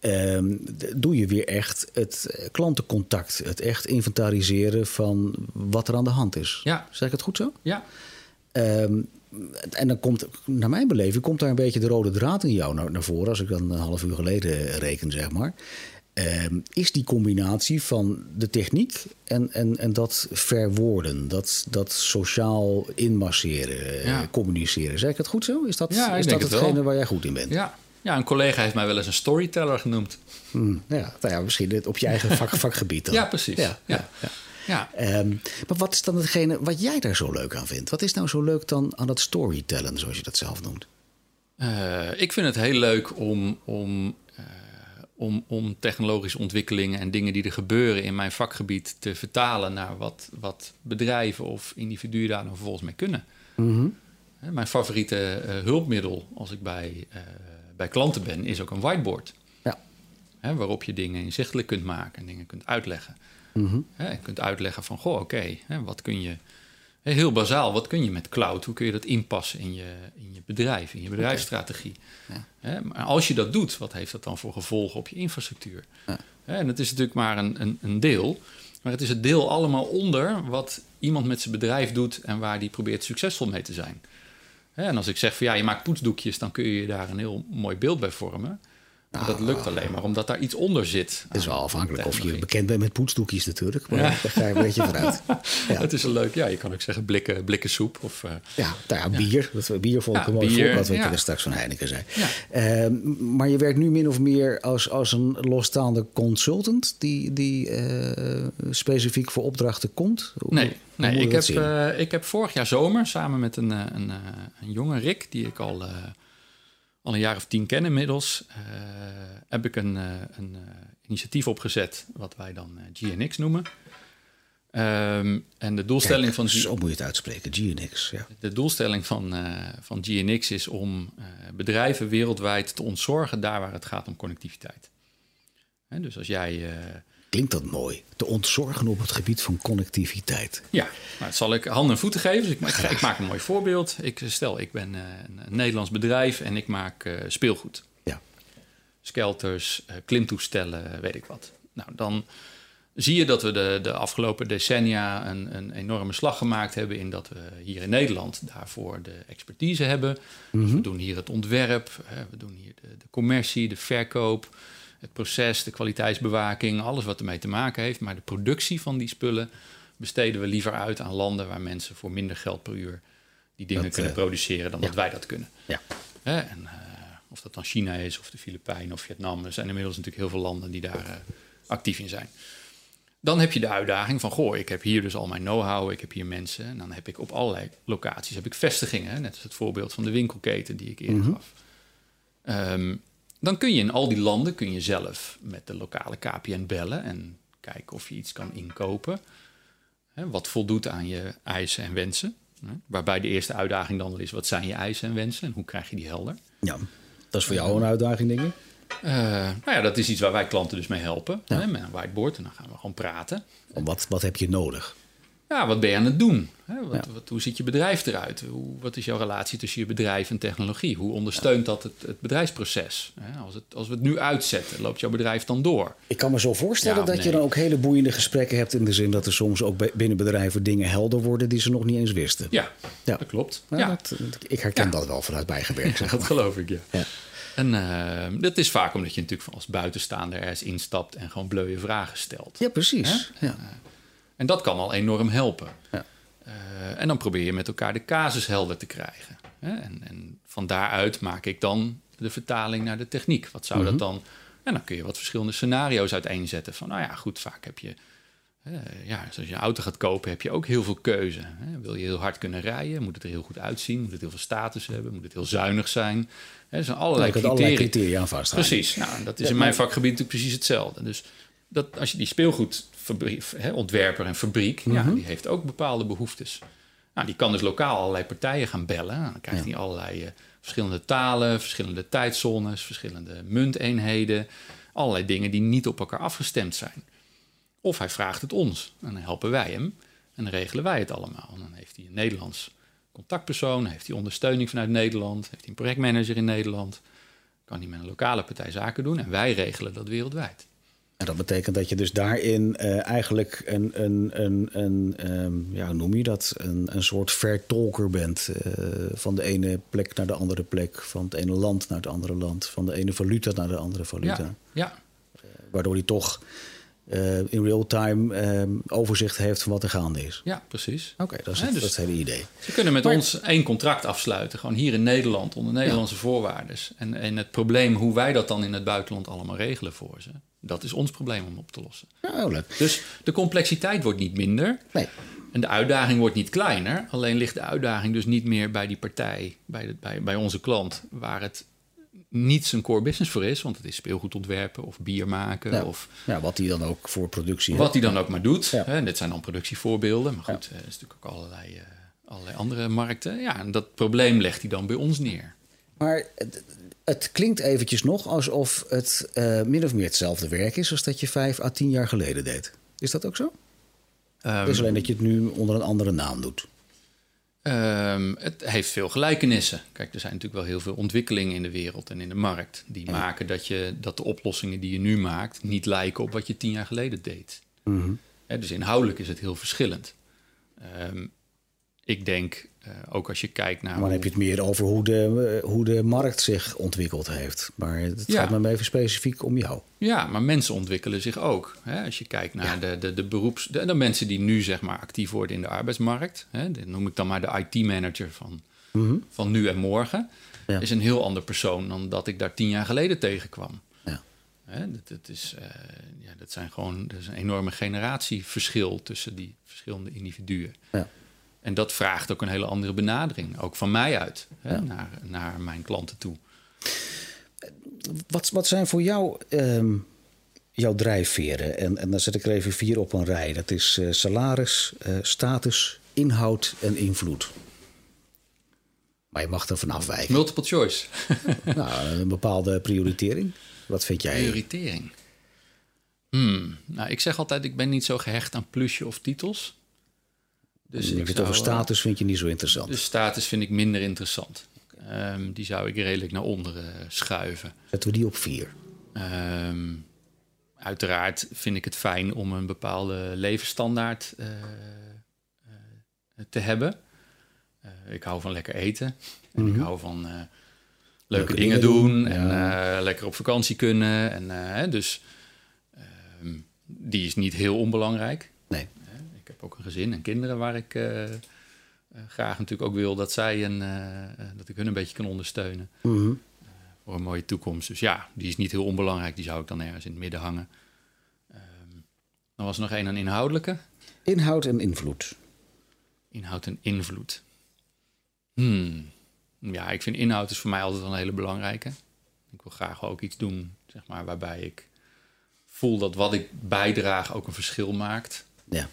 Um, doe je weer echt het klantencontact. Het echt inventariseren van wat er aan de hand is. Ja. Zeg ik het goed zo? Ja. Um, en dan komt, naar mijn beleving, komt daar een beetje de rode draad in jou naar, naar voren. Als ik dan een half uur geleden reken, zeg maar. Um, is die combinatie van de techniek en, en, en dat verwoorden, dat, dat sociaal inmasseren, ja. communiceren. Zeg ik het goed zo? Is dat, ja, is dat hetgene waar jij goed in bent? Ja, ja, een collega heeft mij wel eens een storyteller genoemd. Hmm, ja, nou ja, misschien op je eigen vak, vakgebied dan. Ja, precies. Ja, ja. ja. ja. Um, maar wat is dan hetgene wat jij daar zo leuk aan vindt? Wat is nou zo leuk dan aan dat storytellen, zoals je dat zelf noemt? Uh, ik vind het heel leuk om, om, uh, om, om technologische ontwikkelingen en dingen die er gebeuren in mijn vakgebied te vertalen naar wat, wat bedrijven of individuen daar dan vervolgens mee kunnen. Mm -hmm. Mijn favoriete uh, hulpmiddel als ik bij bij klanten ben, is ook een whiteboard. Ja. Hè, waarop je dingen inzichtelijk kunt maken en dingen kunt uitleggen. Mm hè, je kunt uitleggen van, goh, oké, wat kun je... Heel bazaal, wat kun je met cloud? Hoe kun je dat inpassen in je, in je bedrijf, in je bedrijfsstrategie? Ja. Hè, maar als je dat doet, wat heeft dat dan voor gevolgen op je infrastructuur? Ja. Hè, en het is natuurlijk maar een, een, een deel, maar het is het deel allemaal onder wat iemand met zijn bedrijf doet en waar die probeert succesvol mee te zijn. En als ik zeg van ja, je maakt poetsdoekjes, dan kun je daar een heel mooi beeld bij vormen. Dat lukt alleen maar omdat daar iets onder zit. Het is wel afhankelijk of je bekend bent met poetsdoekjes natuurlijk. Maar ja. daar ga je een beetje vanuit. Ja. Het is een leuk, ja, je kan ook zeggen blikken, blikken soep. Of, uh, ja, nou ja, bier. Dat, bier vond ik een mooi voorbeeld wat je er straks van Heineken zei. Uh, maar je werkt nu min of meer als, als een losstaande consultant... die, die uh, specifiek voor opdrachten komt? Hoe, nee, nee ik, heb, uh, ik heb vorig jaar zomer samen met een, een, een jonge Rick... die ik al al een jaar of tien ken inmiddels, uh, heb ik een, uh, een uh, initiatief opgezet, wat wij dan GNX noemen. Um, en de doelstelling Kijk, van... Zo moet je het uitspreken, GNX. Ja. De doelstelling van, van GNX is om bedrijven wereldwijd te ontzorgen daar waar het gaat om connectiviteit. He, dus als jij Klinkt dat mooi? Te ontzorgen op het gebied van connectiviteit. Ja, maar dat zal ik handen en voeten geven. Dus ik, ik, ik, maak een mooi voorbeeld. Ik stel, ik ben uh, een Nederlands bedrijf en ik maak uh, speelgoed. Ja. Skelters, klimtoestellen, weet ik wat. Nou, dan zie je dat we de, de afgelopen decennia een, een, enorme slag gemaakt hebben in dat we hier in Nederland daarvoor de expertise hebben. Mm -hmm. We doen hier het ontwerp, we doen hier de, de commercie, de verkoop het proces, de kwaliteitsbewaking, alles wat ermee te maken heeft. Maar de productie van die spullen besteden we liever uit aan landen waar mensen voor minder geld per uur die dingen dat, kunnen uh, produceren dan ja. dat wij dat kunnen. Ja. Hè? En, uh, of dat dan China is, of de Filipijnen of Vietnam. Er zijn inmiddels natuurlijk heel veel landen die daar uh, actief in zijn. Dan heb je de uitdaging van, goh, ik heb hier dus al mijn know-how, ik heb hier mensen. En dan heb ik op allerlei locaties heb ik vestigingen. Net als het voorbeeld van de winkelketen die ik eerder mm -hmm. gaf. Um, dan kun je in al die landen kun je zelf met de lokale KPN bellen en kijken of je iets kan inkopen. Hè, wat voldoet aan je eisen en wensen. Hè, waarbij de eerste uitdaging dan is: wat zijn je eisen en wensen en hoe krijg je die helder? Ja, dat is voor jou een uitdaging, denk ik. Uh, nou ja, dat is iets waar wij klanten dus mee helpen. Ja. Hè, met een whiteboard en dan gaan we gewoon praten. Wat, wat heb je nodig? Ja, wat ben je aan het doen? Wat, ja. wat, hoe ziet je bedrijf eruit? Hoe, wat is jouw relatie tussen je bedrijf en technologie? Hoe ondersteunt dat het, het bedrijfsproces? Als, het, als we het nu uitzetten, loopt jouw bedrijf dan door? Ik kan me zo voorstellen ja, dat nee. je dan ook hele boeiende gesprekken hebt... in de zin dat er soms ook binnen bedrijven dingen helder worden... die ze nog niet eens wisten. Ja, dat klopt. Ja. Dat, ik herken dat wel vanuit bijgewerkt. Zeg maar. dat geloof ik, ja. En uh, dat is vaak omdat je natuurlijk als buitenstaander ergens instapt... en gewoon bleuwe vragen stelt. Ja, precies. Ja. En dat kan al enorm helpen. Ja. Uh, en dan probeer je met elkaar de casus helder te krijgen. Hè? En, en, van daaruit maak ik dan de vertaling naar de techniek. Wat zou mm -hmm. dat dan? En dan kun je wat verschillende scenario's uiteenzetten. Van nou ja, goed, vaak heb je. Uh, ja, als je een auto gaat kopen, heb je ook heel veel keuze. Hè? Wil je heel hard kunnen rijden? Moet het er heel goed uitzien? Moet het heel veel status hebben? Moet het heel zuinig zijn? Hè, er zijn allerlei, criteria. allerlei criteria aan vast. Precies. Nou, dat is ja, in mijn vakgebied natuurlijk precies hetzelfde. Dus dat als je die speelgoedontwerper en fabriek, mm -hmm. ja, die heeft ook bepaalde behoeftes. Nou, die kan dus lokaal allerlei partijen gaan bellen. Dan krijgt ja. hij allerlei uh, verschillende talen, verschillende tijdzones, verschillende munteenheden. Allerlei dingen die niet op elkaar afgestemd zijn. Of hij vraagt het ons en dan helpen wij hem en dan regelen wij het allemaal. En dan heeft hij een Nederlands contactpersoon, heeft hij ondersteuning vanuit Nederland, heeft hij een projectmanager in Nederland. Kan hij met een lokale partij zaken doen en wij regelen dat wereldwijd. En dat betekent dat je dus daarin uh, eigenlijk een, een, een, een um, ja, hoe noem je dat? Een, een soort vertolker bent. Uh, van de ene plek naar de andere plek. Van het ene land naar het andere land. Van de ene valuta naar de andere valuta. Ja, ja. Uh, waardoor hij toch in real time overzicht heeft van wat er gaande is. Ja, precies. Oké, okay, dat, is het, dus dat is het hele idee. Ze kunnen met maar, ons één contract afsluiten. Gewoon hier in Nederland onder Nederlandse ja. voorwaarden. En, en het probleem hoe wij dat dan in het buitenland allemaal regelen voor ze dat is ons probleem om op te lossen. Ja, leuk. Dus de complexiteit wordt niet minder. Nee. En de uitdaging wordt niet kleiner. Alleen ligt de uitdaging dus niet meer bij die partij, bij, de, bij, bij onze klant, waar het niet zijn core business voor is. Want het is speelgoed ontwerpen of bier maken. Ja, of, ja wat hij dan ook voor productie Wat hij dan ook maar doet. Ja. Hè, dit zijn dan productievoorbeelden. Maar goed, ja. er is natuurlijk ook allerlei, uh, allerlei andere markten. Ja, en dat probleem legt hij dan bij ons neer. Maar het klinkt eventjes nog alsof het uh, min of meer hetzelfde werk is als dat je vijf à tien jaar geleden deed. Is dat ook zo? Um, het is alleen dat je het nu onder een andere naam doet. Um, het heeft veel gelijkenissen. Kijk, er zijn natuurlijk wel heel veel ontwikkelingen in de wereld en in de markt. Die ja. maken dat, je, dat de oplossingen die je nu maakt niet lijken op wat je tien jaar geleden deed. Mm -hmm. He, dus inhoudelijk is het heel verschillend. Um, ik denk, uh, ook als je kijkt naar. Maar dan heb je het meer over hoe de, hoe de markt zich ontwikkeld heeft. Maar het gaat me even specifiek om jou. Ja, maar mensen ontwikkelen zich ook. Hè? Als je kijkt naar de, de, de beroeps. De, de, mensen die nu zeg maar actief worden in de arbeidsmarkt. Hè? Dat noem ik dan maar de IT-manager van, mm van nu en morgen. Is een heel ander persoon dan dat ik daar tien jaar geleden tegenkwam. Ja. Hè? Dat, dat, is, uh, ja, dat zijn gewoon. Er is een enorme generatieverschil tussen die verschillende individuen. Ja. En dat vraagt ook een hele andere benadering, ook van mij uit, hè, naar, naar mijn klanten toe. Wat, wat zijn voor jou um, jouw drijfveren? En, en dan zet ik er even vier op een rij. Dat is uh, salaris, uh, status, inhoud en invloed. Maar je mag er vanaf wijken. Multiple choice. nou, een bepaalde prioritering. Wat vind jij? Prioritering. Hmm. Nou, ik zeg altijd, ik ben niet zo gehecht aan plusje of titels. Dus ik het over eh, status vind je niet zo interessant. De status vind ik minder interessant. Um, die zou ik redelijk naar onderen uh, schuiven. Zetten we die op vier? Um, uiteraard vind ik het fijn om een bepaalde levensstandaard uh, te hebben. ik hou van lekker eten. En ik mhm. hou van leuke, dingen, doen. En lekker op vakantie kunnen. En, dus um, die is niet heel onbelangrijk. Nee heb ook een gezin en kinderen waar ik uh, graag natuurlijk ook wil dat zij en dat ik hun een beetje kan ondersteunen. Mhm. voor een mooie toekomst. Dus ja, die is niet heel onbelangrijk. Die zou ik dan ergens in het midden hangen. Um, dan was er nog één aan inhoudelijke. Inhoud en invloed. Inhoud en invloed. Hmm. Ja, ik vind inhoud is voor mij altijd wel een hele belangrijke. Ik wil graag ook iets doen, zeg maar, waarbij ik voel dat wat ik bijdraag ook een verschil maakt. Ja.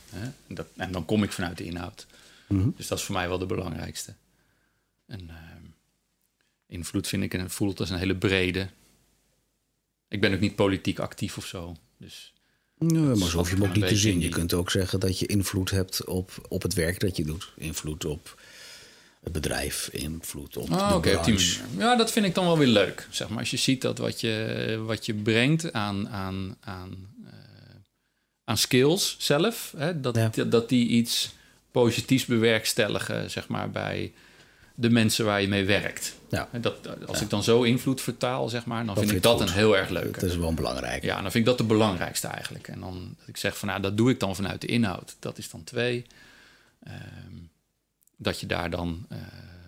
En, dat, en, dan kom ik vanuit de inhoud. Mhm. Dus dat is voor mij wel de belangrijkste. En uh, invloed vind ik en voelt als een hele brede. Ik ben ook niet politiek actief of zo. Dus nee, maar zo hoef je hem ook niet te zien. Je kunt ook zeggen dat je invloed hebt op, op het werk dat je doet. Invloed op het bedrijf, invloed op de okay, Ja, dat vind ik dan wel weer leuk. Zeg maar, als je ziet dat wat je, wat je brengt aan, aan, aan aan skills zelf. Hè? Dat, dat die iets positiefs bewerkstelligen, zeg maar, bij de mensen waar je mee werkt. Ja. Dat, als ik dan zo invloed vertaal, zeg maar, dan vind ik dat een heel erg leuk. Dat is wel belangrijk. Ja, dan vind ik dat de belangrijkste eigenlijk. En dan dat ik zeg van, nou, dat doe ik dan vanuit de inhoud. Dat is dan twee. Ehm, dat je daar dan uh,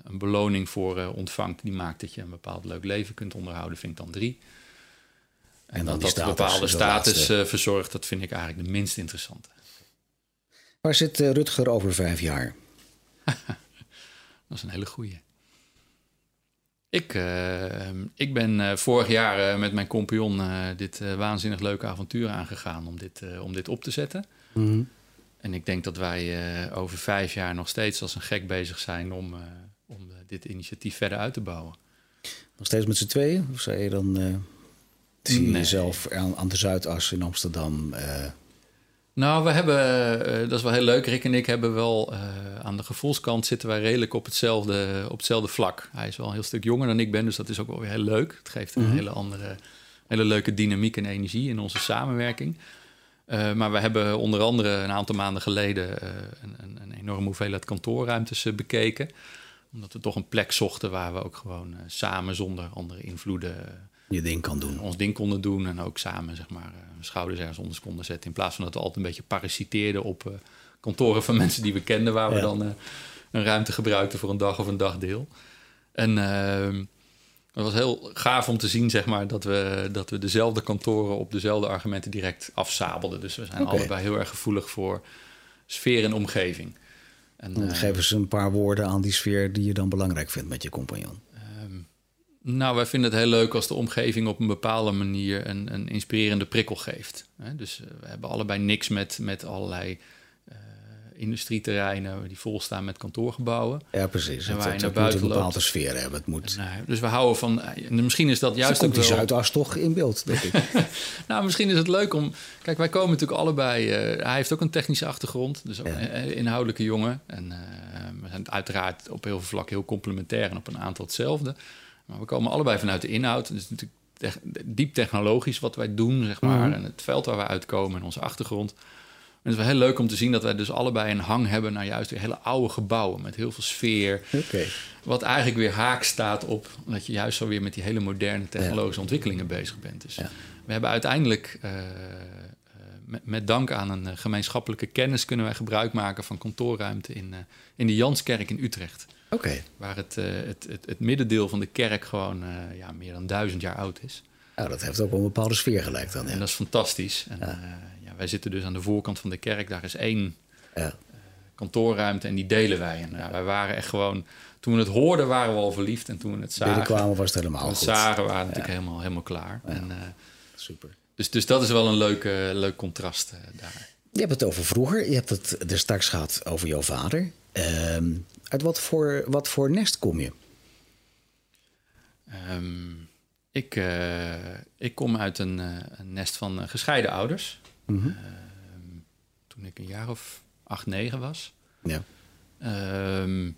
een beloning voor uh, ontvangt, die maakt dat je een bepaald leuk leven kunt onderhouden, vind ik dan drie. En, dan dat dat bepaalde status uh, verzorgt, dat vind ik eigenlijk de minst interessante. Waar zit uh, Rutger over vijf jaar? dat is een hele goeie. Ik, uh, ik ben vorig jaar met mijn compagnon dit waanzinnig leuke avontuur aangegaan om dit, om dit op te zetten. Mhm. En ik denk dat wij over vijf jaar nog steeds als een gek bezig zijn om, om dit initiatief verder uit te bouwen. Nog steeds met z'n tweeën? Of zei je dan Zie je jezelf aan, aan, de Zuidas in Amsterdam? Uh... Nou, we hebben, uh, dat is wel heel leuk. Rick en ik hebben wel uh, aan de gevoelskant zitten wij redelijk op hetzelfde, op hetzelfde vlak. Hij is wel een heel stuk jonger dan ik ben, dus dat is ook wel weer heel leuk. Het geeft een mhm. hele andere, hele leuke dynamiek en energie in onze samenwerking. maar we hebben onder andere een aantal maanden geleden een, een, een, enorme hoeveelheid kantoorruimtes bekeken. Omdat we toch een plek zochten waar we ook gewoon samen zonder andere invloeden je ding kan doen. Ons ding konden doen en ook samen zeg maar, uh, schouders ergens onder konden zetten. In plaats van dat we altijd een beetje parasiteerden op uh, kantoren van mensen die we kenden, waar we dan uh, een ruimte gebruikten voor een dag of een dagdeel. En ehm, het was heel gaaf om te zien, zeg maar, dat we, dat we dezelfde kantoren op dezelfde argumenten direct afsabelden. Dus we zijn okay. allebei heel erg gevoelig voor sfeer en omgeving. En, dan geven ze een paar woorden aan die sfeer die je dan belangrijk vindt met je compagnon. Nou, wij vinden het heel leuk als de omgeving op een bepaalde manier een, een inspirerende prikkel geeft. Dus eh, we hebben allebei niks met, met allerlei uh, industrieterreinen die vol staan met kantoorgebouwen. Ja, precies. En het, naar buiten moet een bepaalde sfeer hebben. Het moet... dus we houden van. Misschien is dat juist. ook die Zuidas toch in beeld, denk ik. nou, misschien is het leuk om. Kijk, wij komen natuurlijk allebei. Uh, hij heeft ook een technische achtergrond, dus ook een inhoudelijke jongen. En we zijn uiteraard op heel veel vlakken heel complementair en op een aantal hetzelfde. Maar we komen allebei vanuit de inhoud. Dus natuurlijk diep technologisch wat wij doen, zeg maar. Mhm. En het veld waar we uitkomen en onze achtergrond. het is wel heel leuk om te zien dat wij dus allebei een hang hebben naar juist weer hele oude gebouwen met heel veel sfeer. Okay. Wat eigenlijk weer haak staat op dat je juist zo weer met die hele moderne technologische ontwikkelingen bezig bent. Dus we hebben uiteindelijk, uh, met, met, dank aan een gemeenschappelijke kennis, kunnen wij gebruik maken van kantoorruimte in, uh, in de Janskerk in Utrecht. Waar het, het, het, het, middendeel van de kerk gewoon ja, meer dan duizend jaar oud is. Nou, dat heeft ook een bepaalde sfeer gelijk dan. Ja. En dat is fantastisch. En, ja. wij zitten dus aan de voorkant van de kerk. Daar is één kantoorruimte en die delen wij. En ja, wij waren echt gewoon toen we het hoorden waren we al verliefd. En toen we het zagen... Binnenkwamen was het helemaal goed. zagen waren we natuurlijk helemaal, helemaal klaar. En, Super. Dus, dus dat is wel een leuk, uh, leuk contrast daar. Je hebt het over vroeger. Je hebt het er straks gehad over jouw vader. Ehm, uit wat voor, wat voor nest kom je? Um, ik, ik kom uit een, een nest van gescheiden ouders. Mm -hmm. toen ik een jaar of acht, negen was. Ja. Um,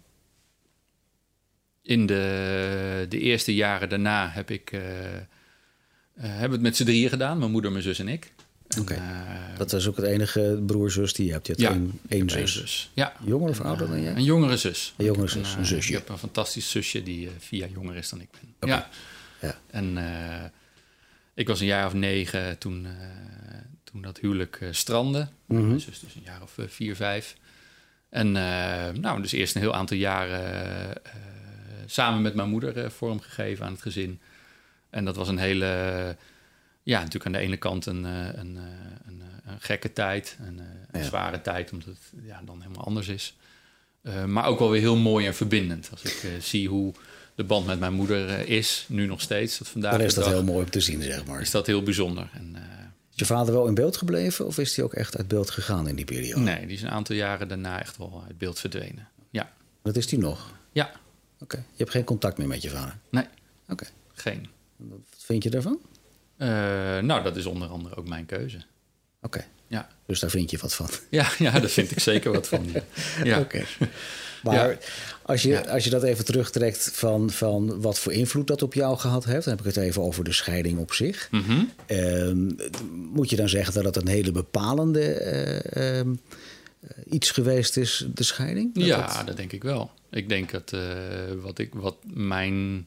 in de, de eerste jaren daarna heb ik hebben het met z'n drieën gedaan, mijn moeder, mijn zus en ik. Oké. Uh, dat is ook het enige broer-zus die je hebt. Je hebt ja, één, één zus. zus. Ja. Jonger of ouder dan jij? Een jongere zus. Een jongere zus, een, een zusje. Ik heb een fantastisch zusje die vier jaar jonger is dan ik ben. Okay. Ja. ja. En ik was een jaar of negen toen, toen dat huwelijk strandde. Mm -hmm. Mijn zus dus een jaar of vier, vijf. En nou, dus eerst een heel aantal jaren samen met mijn moeder vormgegeven aan het gezin. En dat was een hele, ja, natuurlijk aan de ene kant een, een, een, een gekke tijd, een, een ja. zware tijd, omdat het ja, dan helemaal anders is. Uh, maar ook wel weer heel mooi en verbindend. Als ik uh, zie hoe de band met mijn moeder is, nu nog steeds. Dat vandaag Dan is dat dag, heel mooi om te zien, zeg maar. Is dat heel bijzonder. En, is je vader wel in beeld gebleven of is hij ook echt uit beeld gegaan in die periode? Nee, die is een aantal jaren daarna echt wel uit beeld verdwenen. Ja. Dat is die nog? Ja, Oké. Okay. Je hebt geen contact meer met je vader? Nee. Oké. Okay. Geen. Wat vind je daarvan? Uh, nou, dat is onder andere ook mijn keuze. Oké. Okay. Ja. Dus daar vind je wat van? Ja, ja daar vind ik zeker wat van. Ja. Oké. Maar ja. als, je, als je dat even terugtrekt van, van wat voor invloed dat op jou gehad heeft... dan heb ik het even over de scheiding op zich. Mm -hmm. um, moet je dan zeggen dat het een hele bepalende uh, um, iets geweest is, de scheiding? Dat ja, dat... dat denk ik wel. Ik denk dat uh, wat, ik, wat mijn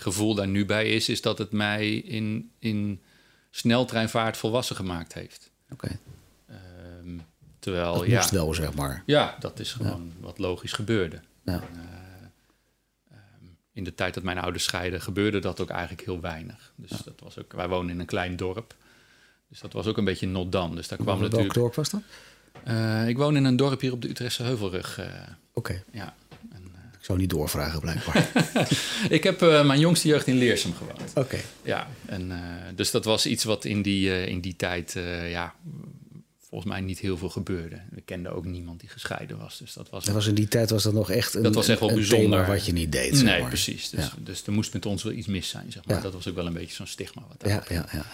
gevoel daar nu bij is, is dat het mij in, in sneltreinvaart volwassen gemaakt heeft. Oké. Okay. Um, terwijl, dat ja. wel, zeg maar. Ja, dat is gewoon ja. wat logisch gebeurde. Ja. En, uh, um, in de tijd dat mijn ouders scheiden, gebeurde dat ook eigenlijk heel weinig. Dus ja. dat was ook, wij wonen in een klein dorp. Dus dat was ook een beetje not dan. Dus daar kwam Welk natuurlijk. dorp was dat? Uh, ik woon in een dorp hier op de Utrechtse Heuvelrug. Uh, Oké. Okay. Ja. Ik zou niet doorvragen, blijkbaar. ik heb uh, mijn jongste jeugd in Leersum gewoond. Oké. Okay. Ja, en, uh, dus dat was iets wat in die, uh, in die tijd, ja, volgens mij niet heel veel gebeurde. We kenden ook niemand die gescheiden was. Dus dat was, dat was in die tijd was dat nog echt een, dat was echt wel bijzonder. wat je niet deed. Zeg nee, maar. precies. Dus, ja. dus er moest met ons wel iets mis zijn, zeg maar. Ja. Dat was ook wel een beetje zo'n stigma. Wat ja, ja, ja.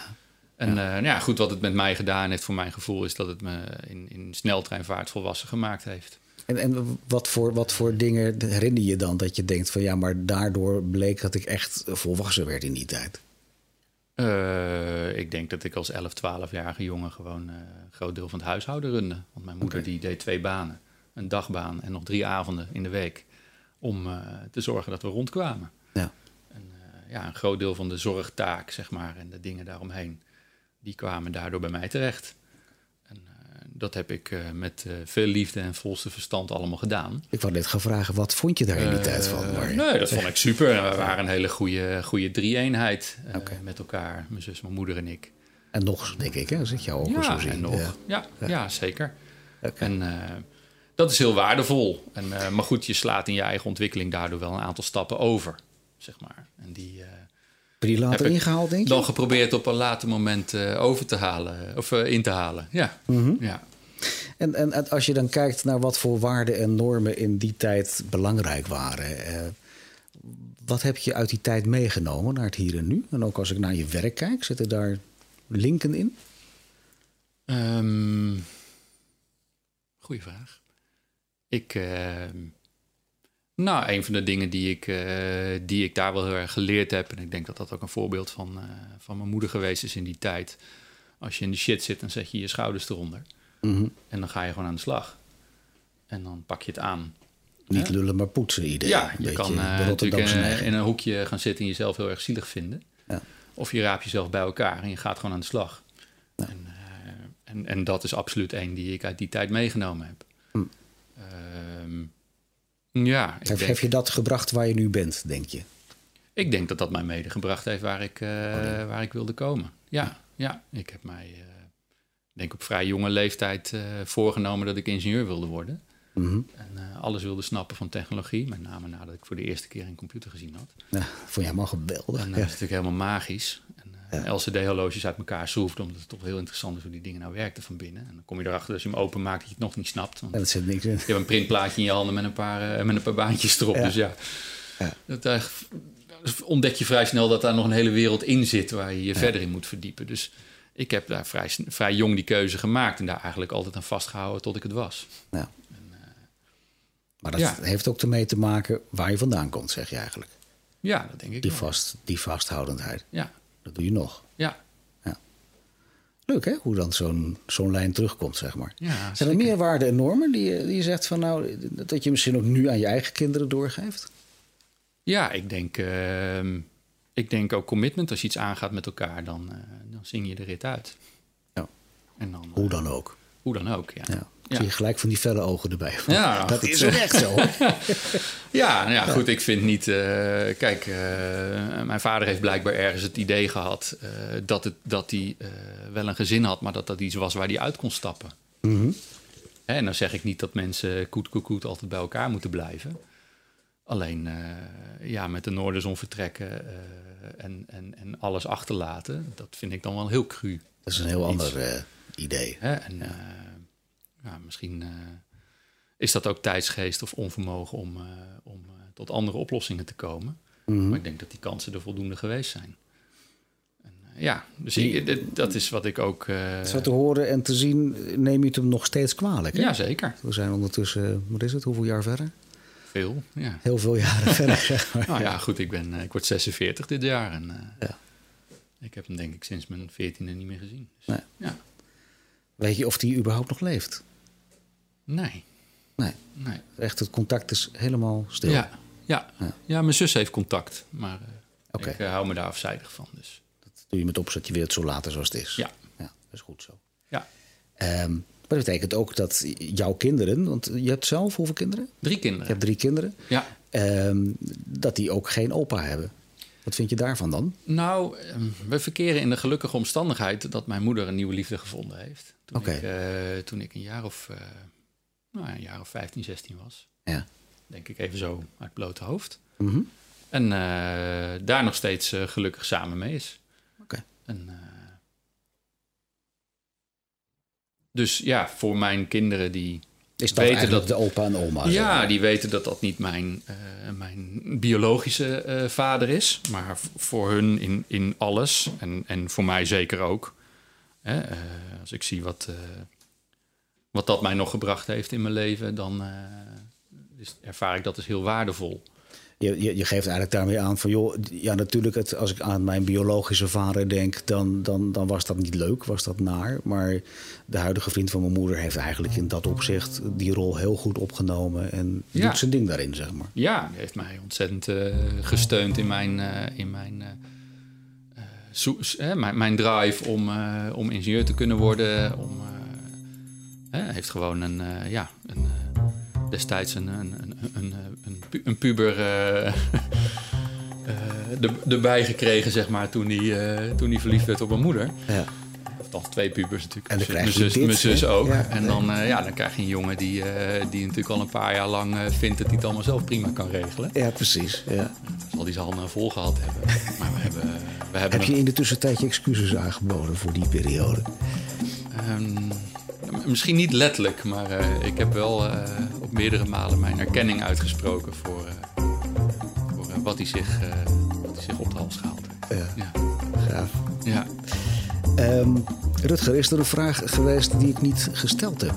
En ja. ja, goed, wat het met mij gedaan heeft, voor mijn gevoel, is dat het me in, in sneltreinvaart volwassen gemaakt heeft. En, en wat, voor, wat voor dingen herinner je dan dat je denkt van ja, maar daardoor bleek dat ik echt volwassen werd in die tijd? Uh, ik denk dat ik als 11, 12-jarige jongen gewoon uh, een groot deel van het huishouden runde. Want mijn moeder okay. die deed twee banen. Een dagbaan en nog drie avonden in de week. Om uh, te zorgen dat we rondkwamen. Ja. En, ja, een groot deel van de zorgtaak, zeg maar, en de dingen daaromheen, die kwamen daardoor bij mij terecht dat heb ik uh, met uh, veel liefde en volste verstand allemaal gedaan. Ik wou net gaan vragen, wat vond je daar in die uh, tijd van? Maar... Nee, dat vond ik super. We waren een hele goede, goede drie-eenheid okay. met elkaar. Mijn zus, mijn moeder en ik. En nog, denk ik, hè? ik jou ook ja, zo zie. En nog. Ja. Ja, ja. ja zeker. Okay. En dat is heel waardevol. En, maar goed, je slaat in je eigen ontwikkeling daardoor wel een aantal stappen over, zeg maar. En die... Heb je die later ingehaald, denk je? Dan geprobeerd op een later moment uh, over te halen, of uh, in te halen. Ja. Mm -hmm. ja. En, en, en, als je dan kijkt naar wat voor waarden en normen in die tijd belangrijk waren. Uh, wat heb je uit die tijd meegenomen naar het hier en nu? En ook als ik naar je werk kijk, zitten daar linken in? Um, goeie vraag. Ik. Nou, een van de dingen die ik, uh, die ik daar wel heel erg geleerd heb, en ik denk dat dat ook een voorbeeld van, uh, van mijn moeder geweest is in die tijd. Als je in de shit zit, dan zet je je schouders eronder. Mhm. En dan ga je gewoon aan de slag. En dan pak je het aan. Niet lullen, maar poetsen idee. Ja, je kan uh, natuurlijk in, in, een hoekje gaan zitten en jezelf heel erg zielig vinden. Ja. Of je raapt jezelf bij elkaar en je gaat gewoon aan de slag. Ja. En, en, en, dat is absoluut één die ik uit die tijd meegenomen heb. Uh, ja. Heb, denk, heb, je dat gebracht waar je nu bent, denk je? Ik denk dat dat mij medegebracht heeft waar ik, uh, oh, waar ik wilde komen. Ja, ja. ik heb mij, denk op vrij jonge leeftijd voorgenomen dat ik ingenieur wilde worden. Mm En uh, alles wilde snappen van technologie. Met name nadat ik voor de eerste keer een computer gezien had. Ja, vond je helemaal geweldig. En dat is natuurlijk helemaal magisch. En uh, LCD-horloges uit elkaar schroefde. Omdat het toch heel interessant is hoe die dingen nou werkten van binnen. En dan kom je erachter als je hem openmaakt dat je het nog niet snapt. Want dat zit niks in. Je hebt een printplaatje in je handen met een paar, uh, met een paar baantjes erop. Dus ja, ja. Dat, ontdek je vrij snel dat daar nog een hele wereld in zit... waar je je verder in moet verdiepen. Dus ik heb daar vrij, vrij jong die keuze gemaakt... en daar eigenlijk altijd aan vastgehouden tot ik het was. Ja. Maar dat heeft ook ermee te maken waar je vandaan komt, zeg je eigenlijk. Ja, dat denk ik die, vast, die vasthoudendheid. Ja. Dat doe je nog. Ja. ja. Leuk hè, hoe dan zo'n zo'n lijn terugkomt, zeg maar. Ja, Zijn er meer waarden en normen die, je, die je zegt van nou, dat je misschien ook nu aan je eigen kinderen doorgeeft? Ja, ik denk, uh, ik denk ook commitment. Als je iets aangaat met elkaar, dan, uh, dan zing je de rit uit. Ja. En dan, hoe dan ook. Hoe dan ook, ja. ja. Zie je gelijk van die felle ogen erbij. Ja, dat is ook echt zo. ja, nou ja, goed. Ik vind niet. Uh, kijk, uh, mijn vader heeft blijkbaar ergens het idee gehad uh, dat, het, dat hij wel een gezin had, maar dat dat iets was waar hij uit kon stappen. Mm -hmm. En dan zeg ik niet dat mensen koet, koet, koet altijd bij elkaar moeten blijven. Alleen ja, met de Noorderzon vertrekken en, en, en alles achterlaten, dat vind ik dan wel heel cru. Dat is een heel iets. ander idee. Hè? En, ja misschien uh, is dat ook tijdsgeest of onvermogen om, uh, om uh, tot andere oplossingen te komen. Mm -hmm. Maar ik denk dat die kansen er voldoende geweest zijn. En, ja, dus ik, dat is wat ik ook. Zo te horen en te zien, neem je het hem nog steeds kwalijk. Hè? Ja, zeker. We zijn ondertussen, wat is het, hoeveel jaar verder? Veel, ja. Heel veel jaren verder, zeg maar. Nou ja, goed, ik, ben, ik word 46 dit jaar. En, ja. Ik heb hem denk ik sinds mijn 14e niet meer gezien. Dus, nee. ja. Weet je of die überhaupt nog leeft? Nee. Nee. nee. Echt, het contact is helemaal stil. Ja, ja. ja. ja mijn zus heeft contact, maar uh, okay. ik uh, hou me daar afzijdig van. Dus. Dat doe je met opzet, je weer het zo later zoals het is. Ja. ja dat is goed zo. Ja. Um, maar dat betekent ook dat jouw kinderen, want je hebt zelf hoeveel kinderen? Drie kinderen. Je hebt drie kinderen. Ja. Um, dat die ook geen opa hebben. Wat vind je daarvan dan? Nou, we verkeren in de gelukkige omstandigheid dat mijn moeder een nieuwe liefde gevonden heeft. Toen, okay. ik, uh, toen ik een jaar of nou, een jaar of 15, 16 was. Ja. Denk ik even zo uit blote hoofd. Mm -hmm. En uh, daar nog steeds uh, gelukkig samen mee is. Oké. Okay. En, uh, dus ja, voor mijn kinderen die. Is dat weten dat de opa en oma? Ja, die weten dat dat niet mijn, mijn biologische vader is. Maar voor hun in, in alles. En, en voor mij zeker ook. Hè, als ik zie wat wat dat mij nog gebracht heeft in mijn leven, dan uh, is, ervaar ik dat als heel waardevol. Je, je, je, geeft eigenlijk daarmee aan van, joh, ja, natuurlijk, het, als ik aan mijn biologische vader denk, dan, dan, dan was dat niet leuk, was dat naar. Maar de huidige vriend van mijn moeder heeft eigenlijk in dat opzicht die rol heel goed opgenomen en ja. doet zijn ding daarin, zeg maar. Ja, heeft mij ontzettend uh, gesteund in mijn, uh, in mijn, mijn, mijn, drive om, om ingenieur te kunnen worden, om hij heeft gewoon een, uh, ja, een, uh, destijds een, een, een, een, een puber uh, erbij gekregen, zeg maar, toen hij, toen hij verliefd werd op mijn moeder. Ja. Of dan twee pubers natuurlijk. En dan mijn zus, dit, mijn zus ook. Ja, en dan, ja, dan krijg je een jongen die, die natuurlijk al een paar jaar lang vindt dat hij het allemaal zelf prima kan regelen. Ja, precies. Ja. Zal hij zijn handen vol gehad hebben. Maar we hebben, we hebben Heb je in de tussentijd je excuses aangeboden voor die periode? Um, Misschien niet letterlijk, maar uh, ik heb wel uh, op meerdere malen mijn erkenning uitgesproken voor, uh, voor wat, hij zich, wat hij zich op de hals gehaald heeft. Ja, ja. gaaf. Ja. Um, Rutger, is er een vraag geweest die ik niet gesteld heb?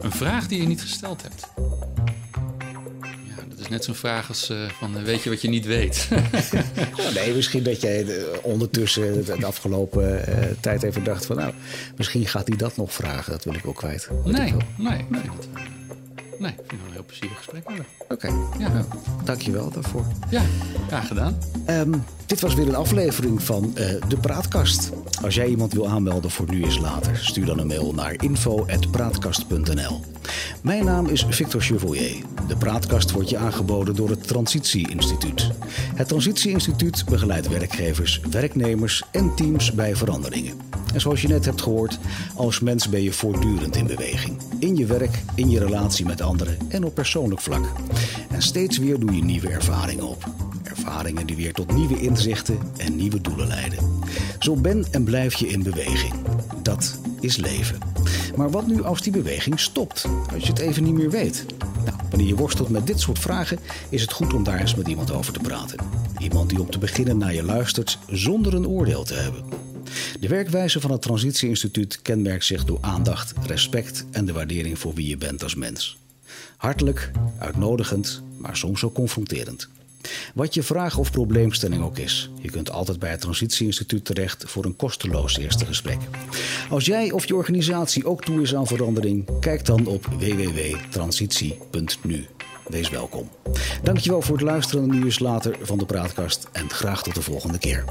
Een vraag die je niet gesteld hebt? Is net zo'n vraag als uh, van weet je wat je niet weet? nee, misschien dat jij ondertussen de afgelopen tijd even dacht van... nou, misschien gaat hij dat nog vragen. Dat wil ik ook kwijt. Nee, nee, nee. Nee, ik vind het een heel plezierig gesprek Oké, ja. Nou, dankjewel daarvoor. Ja, graag gedaan. Um, dit was weer een aflevering van uh, De Praatkast. Als jij iemand wil aanmelden voor Nu is Later, stuur dan een mail naar info.praatkast.nl. Mijn naam is Victor Chevoyer. De Praatkast wordt je aangeboden door het Transitie Instituut. Het Transitie Instituut begeleidt werkgevers, werknemers en teams bij veranderingen. En zoals je net hebt gehoord, als mens ben je voortdurend in beweging. In je werk, in je relatie met anderen en op persoonlijk vlak. En steeds weer doe je nieuwe ervaringen op. Ervaringen die weer tot nieuwe inzichten en nieuwe doelen leiden. Zo ben en blijf je in beweging. Dat is leven. Maar wat nu als die beweging stopt? Als je het even niet meer weet? Nou, wanneer je worstelt met dit soort vragen, is het goed om daar eens met iemand over te praten. Iemand die om te beginnen naar je luistert zonder een oordeel te hebben. De werkwijze van het Transitie Instituut kenmerkt zich door aandacht, respect en de waardering voor wie je bent als mens. Hartelijk, uitnodigend, maar soms ook confronterend. Wat je vraag of probleemstelling ook is, je kunt altijd bij het Transitie Instituut terecht voor een kosteloos eerste gesprek. Als jij of je organisatie ook toe is aan verandering, kijk dan op www.transitie.nu. Wees welkom. Dankjewel voor het luisteren nu eens later van de Praatkast en graag tot de volgende keer.